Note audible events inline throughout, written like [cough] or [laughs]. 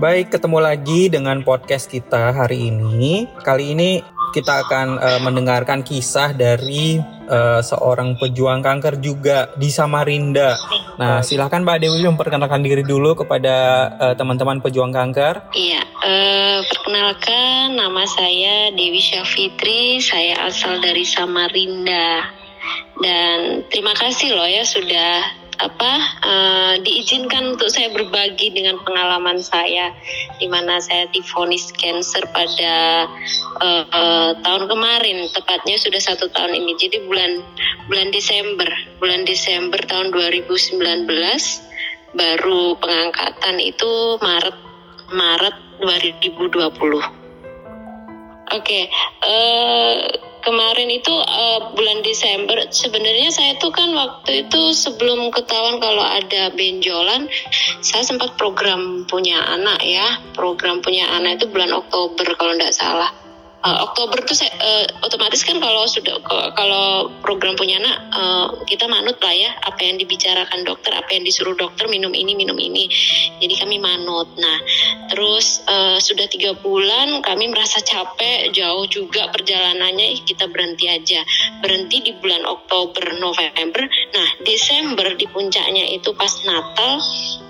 Baik, ketemu lagi dengan podcast kita hari ini. Kali ini kita akan uh, mendengarkan kisah dari uh, seorang pejuang kanker juga di Samarinda. Nah, silahkan Mbak Dewi memperkenalkan diri dulu kepada uh, teman-teman pejuang kanker. Iya, uh, perkenalkan nama saya Dewi Syafitri, saya asal dari Samarinda. Dan terima kasih loh ya sudah apa uh, diizinkan saya berbagi dengan pengalaman saya di mana saya difonis cancer pada uh, uh, tahun kemarin. Tepatnya sudah satu tahun ini. Jadi bulan bulan Desember. Bulan Desember tahun 2019 baru pengangkatan itu Maret Maret 2020 Oke, okay, uh, kemarin itu uh, bulan Desember sebenarnya saya tuh kan waktu itu sebelum ketahuan kalau ada benjolan saya sempat program punya anak ya. Program punya anak itu bulan Oktober kalau tidak salah uh, Oktober tuh uh, otomatis kan kalau sudah kalau program punya anak uh, kita manut lah ya apa yang dibicarakan dokter apa yang disuruh dokter minum ini minum ini. Jadi kami manut. Nah terus uh, sudah tiga bulan kami merasa capek jauh juga perjalanannya kita berhenti aja. Berhenti di bulan Oktober November. Nah Desember di puncaknya itu pas Natal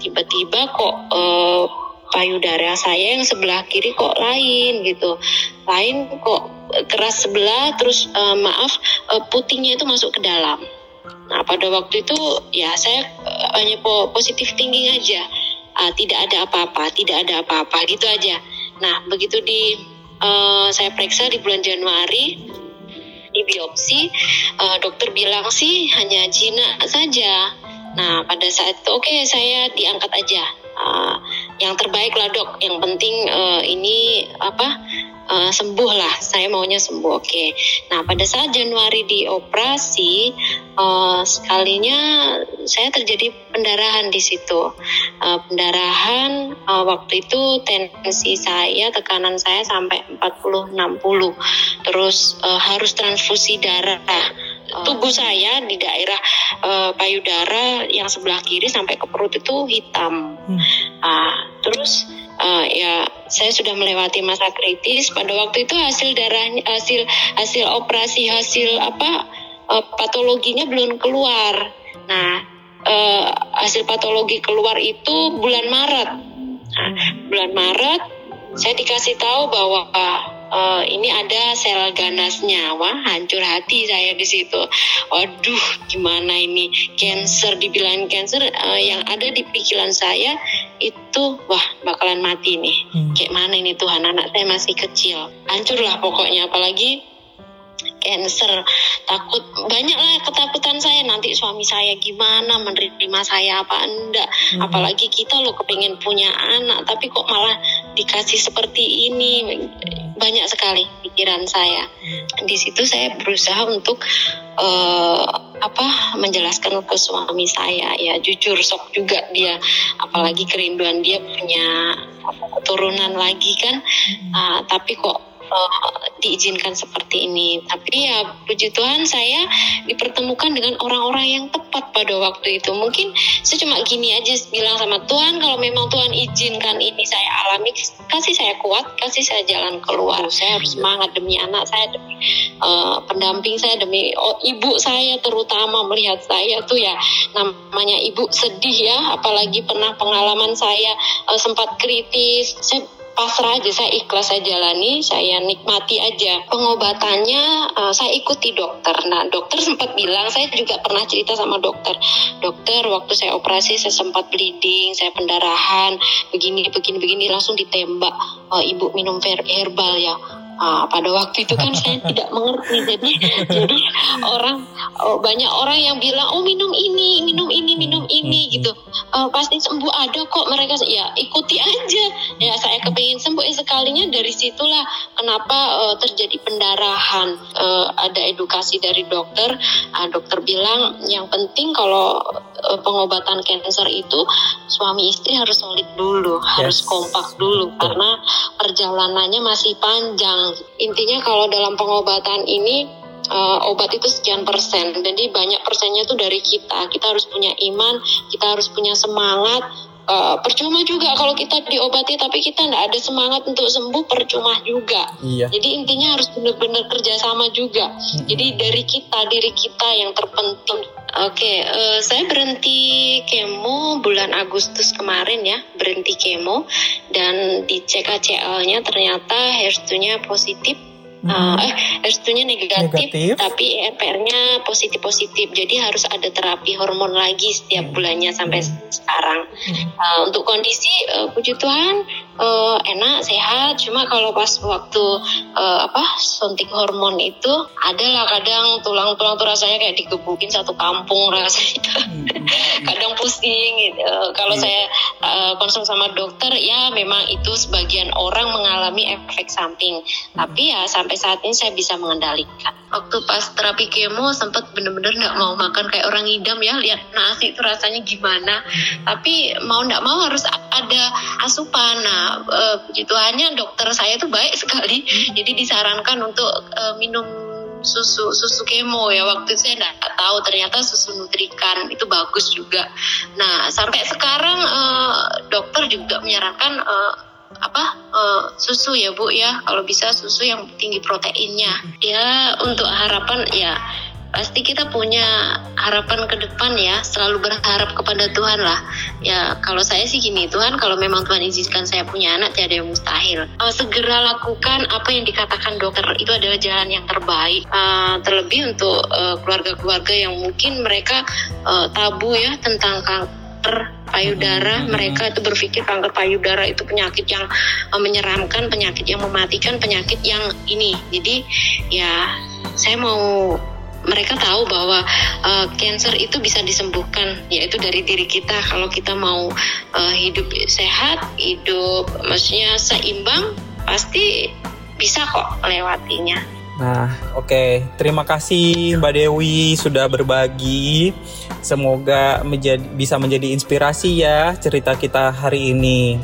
tiba-tiba kok uh, payudara saya yang sebelah kiri kok lain gitu. Lain kok keras sebelah terus uh, maaf uh, putihnya itu masuk ke dalam. Nah pada waktu itu ya saya uh, hanya positif tinggi aja. Uh, tidak ada apa-apa tidak ada apa-apa gitu aja. Nah begitu di uh, saya periksa di bulan Januari di biopsi uh, dokter bilang sih hanya jinak saja. Nah pada saat itu oke okay, saya diangkat aja. Uh, yang terbaik lah dok yang penting uh, ini apa uh, sembuh lah saya maunya sembuh oke okay. nah pada saat Januari dioperasi uh, sekalinya saya terjadi pendarahan di situ uh, pendarahan uh, waktu itu tensi saya tekanan saya sampai 40 60 terus uh, harus transfusi darah tubuh saya di daerah uh, payudara yang sebelah kiri sampai ke perut itu hitam. Hmm. Uh, terus uh, ya saya sudah melewati masa kritis. Pada waktu itu hasil darah hasil hasil operasi hasil apa uh, patologinya belum keluar. Nah uh, hasil patologi keluar itu bulan Maret. Nah, bulan Maret saya dikasih tahu bahwa uh, ini ada sel ganasnya. Wah, hancur hati saya di situ. Waduh, gimana ini cancer dibilang cancer uh, yang ada di pikiran saya itu wah bakalan mati nih. Hmm. Kayak mana ini Tuhan anak saya masih kecil. Hancurlah pokoknya apalagi cancer. Takut banyak lah ketakutan saya. Nanti suami saya gimana menerima saya apa enggak. Hmm. apalagi kita loh kepengen punya anak tapi kok malah dikasih seperti ini. Banyak sekali pikiran saya. Di situ saya berusaha untuk uh, apa menjelaskan ke suami saya. Ya jujur sok juga dia. Apalagi kerinduan dia punya keturunan lagi kan. Uh, tapi kok uh, diizinkan seperti ini. Tapi ya puji Tuhan saya dipertemukan dengan orang-orang yang tepat pada waktu itu. Mungkin saya cuma gini aja bilang sama Tuhan kalau memang Tuhan izinkan ini saya alami, kasih saya kuat, kasih saya jalan keluar. Saya harus semangat demi anak saya, demi uh, pendamping saya, demi oh, ibu saya terutama melihat saya tuh ya namanya ibu sedih ya, apalagi pernah pengalaman saya uh, sempat kritis. Saya pasrah aja saya ikhlas saya jalani saya nikmati aja. Pengobatannya uh, saya ikuti dokter. Nah dokter sempat bilang saya juga pernah cerita sama dokter. Dokter waktu saya operasi saya sempat bleeding saya pendarahan begini begini begini langsung ditembak. Uh, ibu minum herbal ya Ah, pada waktu itu kan saya [laughs] tidak mengerti. Jadi jadi orang oh, banyak orang yang bilang oh minum ini minum ini minum ini gitu. Uh, pasti sembuh ada kok mereka ya ikuti aja. Ya saya kepingin sembuh. Eh, sekalinya dari situlah kenapa uh, terjadi pendarahan. Uh, ada edukasi dari dokter. Uh, dokter bilang yang penting kalau uh, pengobatan kanker itu suami istri harus solid dulu yes. harus kompak dulu. Karena perjalanannya masih panjang intinya kalau dalam pengobatan ini uh, obat itu sekian persen. Jadi banyak persennya itu dari kita. Kita harus punya iman kita harus punya semangat uh, percuma juga kalau kita diobati tapi kita nggak ada semangat untuk sembuh percuma juga. Iya. Jadi intinya harus benar-benar kerjasama juga. Hmm. Jadi dari kita diri kita yang terpenting. Oke, okay, uh, saya berhenti kemo bulan Agustus kemarin ya, berhenti kemo dan di CKCL-nya ternyata HER2-nya positif Uh, eh restunya negatif, negatif. tapi EPR-nya positif-positif. Jadi harus ada terapi hormon lagi setiap hmm. bulannya sampai hmm. sekarang. Uh, untuk kondisi uh, puji Tuhan uh, enak, sehat. Cuma kalau pas waktu uh, apa suntik hormon itu adalah kadang tulang-tulang tuh rasanya kayak digebukin satu kampung [laughs] rasanya. kadang pusing gitu. Kalau saya uh, konsul sama dokter ya memang itu sebagian orang mengalami efek samping. Tapi ya sampai sampai saat ini saya bisa mengendalikan. Waktu pas terapi kemo sempat bener-bener nggak mau makan kayak orang idam ya lihat nasi itu rasanya gimana. Tapi mau nggak mau harus ada asupan. Nah, e, puji Tuhannya dokter saya tuh baik sekali. Jadi disarankan untuk e, minum susu susu kemo ya waktu itu saya nggak tahu ternyata susu nutrikan itu bagus juga. Nah sampai sekarang uh, dokter juga menyarankan uh, apa uh, susu ya bu ya kalau bisa susu yang tinggi proteinnya ya untuk harapan ya pasti kita punya harapan ke depan ya selalu berharap kepada Tuhan lah. Ya kalau saya sih gini Tuhan kalau memang Tuhan izinkan saya punya anak tiada yang mustahil. Uh, segera lakukan apa yang dikatakan dokter itu adalah jalan yang terbaik. Uh, terlebih untuk keluarga-keluarga uh, yang mungkin mereka uh, tabu ya tentang kanker payudara. Hmm. mereka itu berpikir kanker payudara itu penyakit yang uh, menyeramkan penyakit yang mematikan penyakit yang ini. Jadi ya saya mau mereka tahu bahwa uh, cancer itu bisa disembuhkan yaitu dari diri kita kalau kita mau uh, hidup sehat hidup maksudnya seimbang pasti bisa kok melewatinya Nah, oke. Okay. Terima kasih Mbak Dewi sudah berbagi. Semoga menjadi, bisa menjadi inspirasi ya cerita kita hari ini.